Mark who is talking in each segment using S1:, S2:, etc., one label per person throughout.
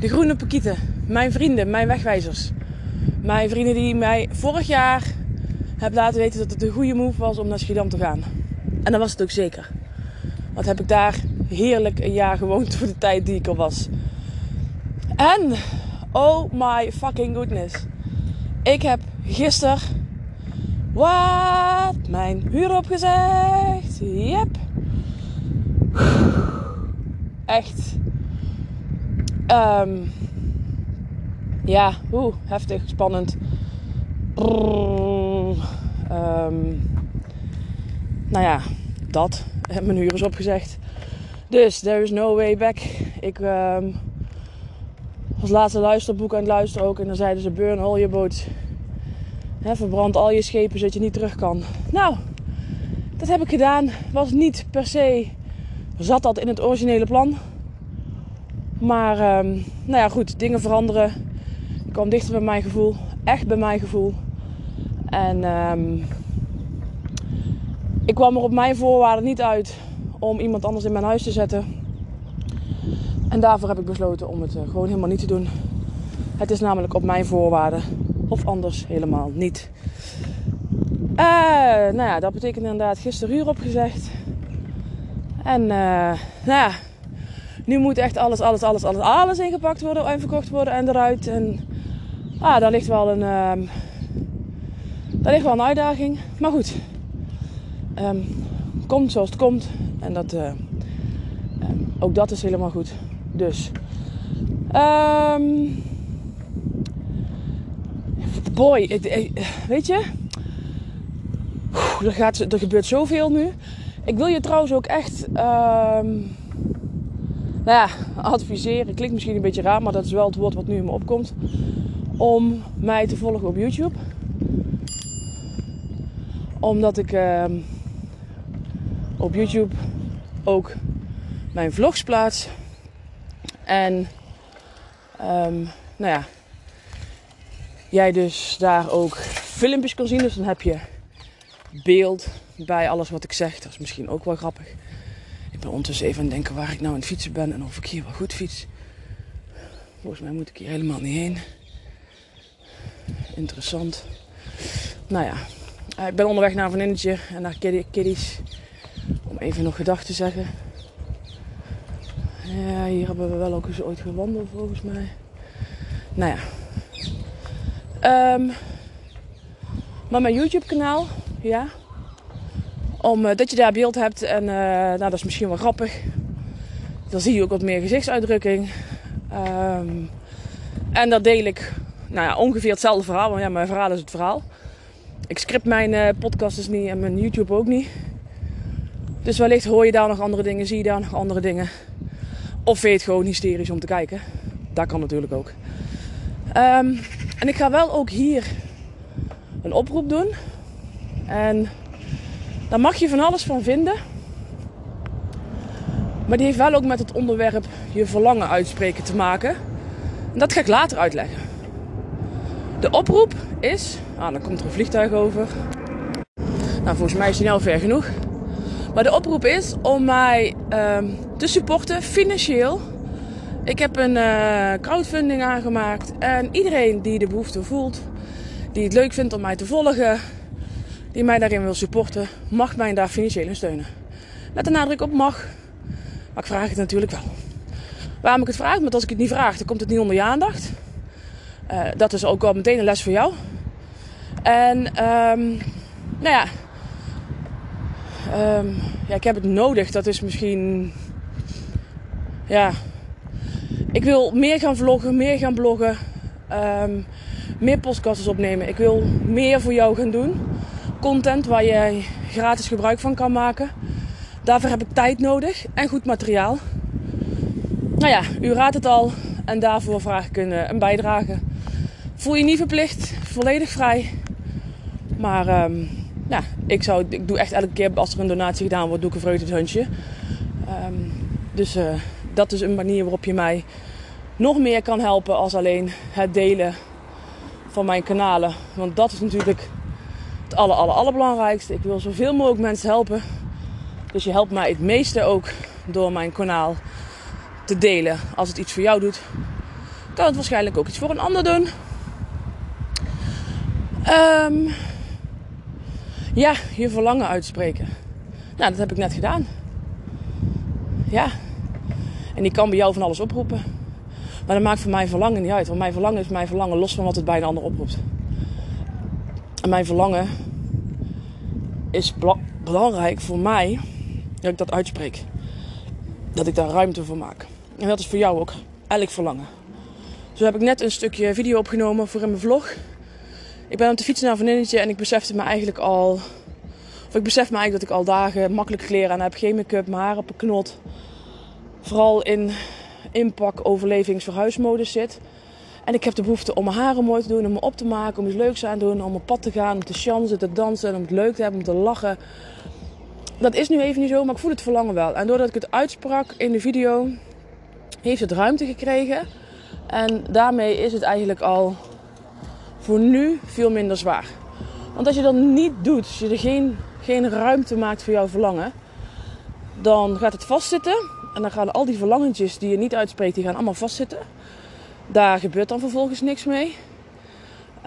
S1: De groene pakieten. Mijn vrienden, mijn wegwijzers. Mijn vrienden die mij vorig jaar hebben laten weten dat het een goede move was om naar Schiedam te gaan. En dat was het ook zeker. Want heb ik daar heerlijk een jaar gewoond voor de tijd die ik er was. En, oh my fucking goodness. Ik heb gisteren, wat, mijn huur opgezegd. Yep. Echt. Um, ja, oeh, heftig, spannend. Um, nou ja, dat. Mijn huur is opgezegd. Dus, there is no way back. Ik um, was laatste luisterboek aan het luisteren ook. En dan zeiden ze, burn all your boats. He, verbrand al je schepen zodat je niet terug kan. Nou, dat heb ik gedaan. Was niet per se... Zat dat in het originele plan. Maar, um, nou ja, goed. Dingen veranderen. Ik kwam dichter bij mijn gevoel. Echt bij mijn gevoel. En... Um, ik kwam er op mijn voorwaarden niet uit om iemand anders in mijn huis te zetten. En daarvoor heb ik besloten om het eh, gewoon helemaal niet te doen. Het is namelijk op mijn voorwaarden. Of anders helemaal niet. Uh, nou ja, dat betekent inderdaad gisteren huur opgezegd. En uh, nou ja, nu moet echt alles, alles, alles, alles, alles ingepakt worden en verkocht worden en eruit. En ah, daar ligt wel een, um, daar ligt wel een uitdaging. Maar goed, um, komt zoals het komt. En dat, uh, um, ook dat is helemaal goed. Dus, boy, eh, weet je, er, gaat, er gebeurt zoveel nu. Ik wil je trouwens ook echt, um, nou ja, adviseren. Klinkt misschien een beetje raar, maar dat is wel het woord wat nu in me opkomt. Om mij te volgen op YouTube. Omdat ik um, op YouTube ook mijn vlogs plaats. En um, nou ja, jij dus daar ook filmpjes kan zien. Dus dan heb je beeld bij alles wat ik zeg. Dat is misschien ook wel grappig. Ik ben ondertussen even aan het denken waar ik nou aan het fietsen ben en of ik hier wel goed fiets. Volgens mij moet ik hier helemaal niet heen. Interessant. Nou ja, ik ben onderweg naar een en naar kiddies. Om even nog gedag te zeggen. Ja, hier hebben we wel ook eens ooit gewandeld volgens mij. Nou ja. Um, maar mijn YouTube kanaal, ja. Om, uh, dat je daar beeld hebt en uh, nou, dat is misschien wel grappig. Dan zie je ook wat meer gezichtsuitdrukking. Um, en daar deel ik nou ja, ongeveer hetzelfde verhaal. Want ja, mijn verhaal is het verhaal. Ik script mijn uh, podcast dus niet en mijn YouTube ook niet. Dus wellicht hoor je daar nog andere dingen, zie je daar nog andere dingen. Of het gewoon hysterisch om te kijken. Dat kan natuurlijk ook. Um, en ik ga wel ook hier een oproep doen. En daar mag je van alles van vinden. Maar die heeft wel ook met het onderwerp je verlangen uitspreken te maken. En dat ga ik later uitleggen. De oproep is. Ah, dan komt er een vliegtuig over. Nou, volgens mij is die nou ver genoeg. Maar de oproep is om mij um, te supporten financieel. Ik heb een uh, crowdfunding aangemaakt. En iedereen die de behoefte voelt, die het leuk vindt om mij te volgen, die mij daarin wil supporten, mag mij daar financieel in steunen. Met de nadruk op mag. Maar ik vraag het natuurlijk wel. Waarom ik het vraag? Want als ik het niet vraag, dan komt het niet onder je aandacht. Uh, dat is ook al meteen een les voor jou. En um, nou ja, um, ja, ik heb het nodig. Dat is misschien, ja, ik wil meer gaan vloggen, meer gaan bloggen, um, meer podcasts opnemen. Ik wil meer voor jou gaan doen. Content waar jij gratis gebruik van kan maken. Daarvoor heb ik tijd nodig en goed materiaal. Nou ja, u raadt het al. En daarvoor vraag ik een, een bijdrage. Voel je niet verplicht, volledig vrij. Maar um, ja, ik, zou, ik doe echt elke keer als er een donatie gedaan wordt, doe ik een vreugdehuntje. Um, dus uh, dat is een manier waarop je mij nog meer kan helpen als alleen het delen van mijn kanalen. Want dat is natuurlijk het aller, aller, allerbelangrijkste. Ik wil zoveel mogelijk mensen helpen. Dus je helpt mij het meeste ook door mijn kanaal te delen. Als het iets voor jou doet, kan het waarschijnlijk ook iets voor een ander doen. Um, ja, je verlangen uitspreken. Nou, dat heb ik net gedaan. Ja. En die kan bij jou van alles oproepen. Maar dat maakt voor mij verlangen niet uit. Want mijn verlangen is mijn verlangen los van wat het bij een ander oproept. En mijn verlangen is belangrijk voor mij dat ik dat uitspreek. Dat ik daar ruimte voor maak. En dat is voor jou ook. Elk verlangen. Zo heb ik net een stukje video opgenomen voor in mijn vlog. Ik ben op de fiets naar een en ik besefte me eigenlijk al... Of ik besef me eigenlijk dat ik al dagen makkelijk kleren aan heb. Geen make-up, mijn haar op een knot. Vooral in inpak, overlevings, verhuismodus zit. En ik heb de behoefte om mijn haren mooi te doen, om me op te maken, om iets leuks aan te doen, om op pad te gaan, om te chansen, te dansen, om het leuk te hebben, om te lachen. Dat is nu even niet zo, maar ik voel het verlangen wel. En doordat ik het uitsprak in de video, heeft het ruimte gekregen. En daarmee is het eigenlijk al voor nu veel minder zwaar. Want als je dat niet doet, als je er geen, geen ruimte maakt voor jouw verlangen, dan gaat het vastzitten. En dan gaan al die verlangetjes die je niet uitspreekt, die gaan allemaal vastzitten. Daar gebeurt dan vervolgens niks mee.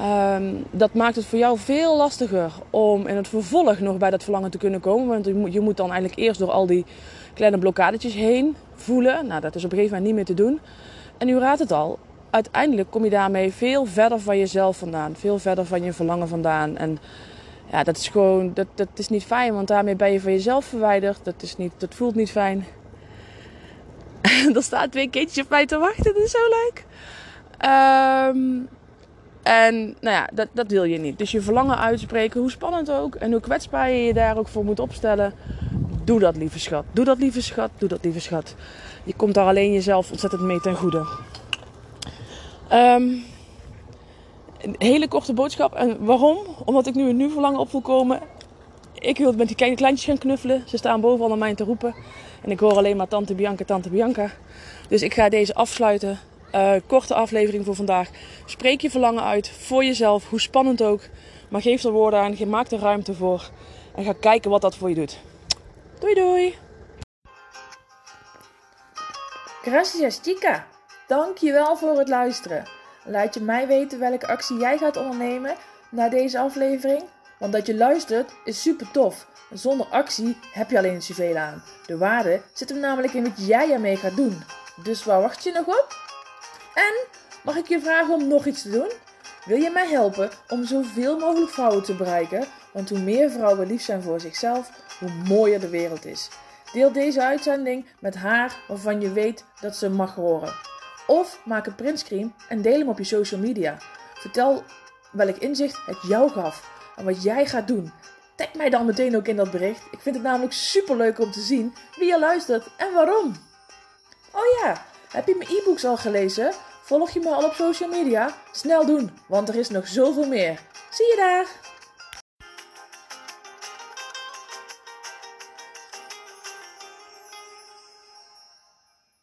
S1: Um, dat maakt het voor jou veel lastiger om in het vervolg nog bij dat verlangen te kunnen komen. Want je moet, je moet dan eigenlijk eerst door al die kleine blokkadetjes heen voelen. Nou, dat is op een gegeven moment niet meer te doen. En u raadt het al, uiteindelijk kom je daarmee veel verder van jezelf vandaan. Veel verder van je verlangen vandaan. En ja, dat is gewoon, dat, dat is niet fijn, want daarmee ben je van jezelf verwijderd. Dat, is niet, dat voelt niet fijn. er staan twee kindjes op mij te wachten, dat is zo leuk. Um, en nou ja, dat, dat wil je niet. Dus je verlangen uitspreken, hoe spannend ook en hoe kwetsbaar je je daar ook voor moet opstellen. Doe dat, lieve schat. Doe dat, lieve schat. Doe dat, lieve schat. Je komt daar alleen jezelf ontzettend mee ten goede. Um, een hele korte boodschap. En waarom? Omdat ik nu een nieuw verlangen op wil komen. Ik wil met die kleine kleintjes gaan knuffelen. Ze staan bovenal naar mij te roepen. En ik hoor alleen maar tante Bianca, tante Bianca. Dus ik ga deze afsluiten. Uh, korte aflevering voor vandaag. Spreek je verlangen uit voor jezelf, hoe spannend ook. Maar geef er woorden aan, maak er ruimte voor. En ga kijken wat dat voor je doet. Doei doei!
S2: Gracias chica! Dankjewel voor het luisteren. Laat je mij weten welke actie jij gaat ondernemen na deze aflevering. Want dat je luistert is super tof. Zonder actie heb je alleen zoveel aan. De waarde zit hem namelijk in wat jij ermee gaat doen. Dus waar wacht je nog op? En mag ik je vragen om nog iets te doen? Wil je mij helpen om zoveel mogelijk vrouwen te bereiken? Want hoe meer vrouwen lief zijn voor zichzelf, hoe mooier de wereld is. Deel deze uitzending met haar waarvan je weet dat ze mag horen. Of maak een printscreen en deel hem op je social media. Vertel welk inzicht het jou gaf en wat jij gaat doen. Tag mij dan meteen ook in dat bericht. Ik vind het namelijk super leuk om te zien wie je luistert en waarom. Oh ja, heb je mijn e-books al gelezen? Volg je me al op social media? Snel doen, want er is nog zoveel meer. Zie je daar!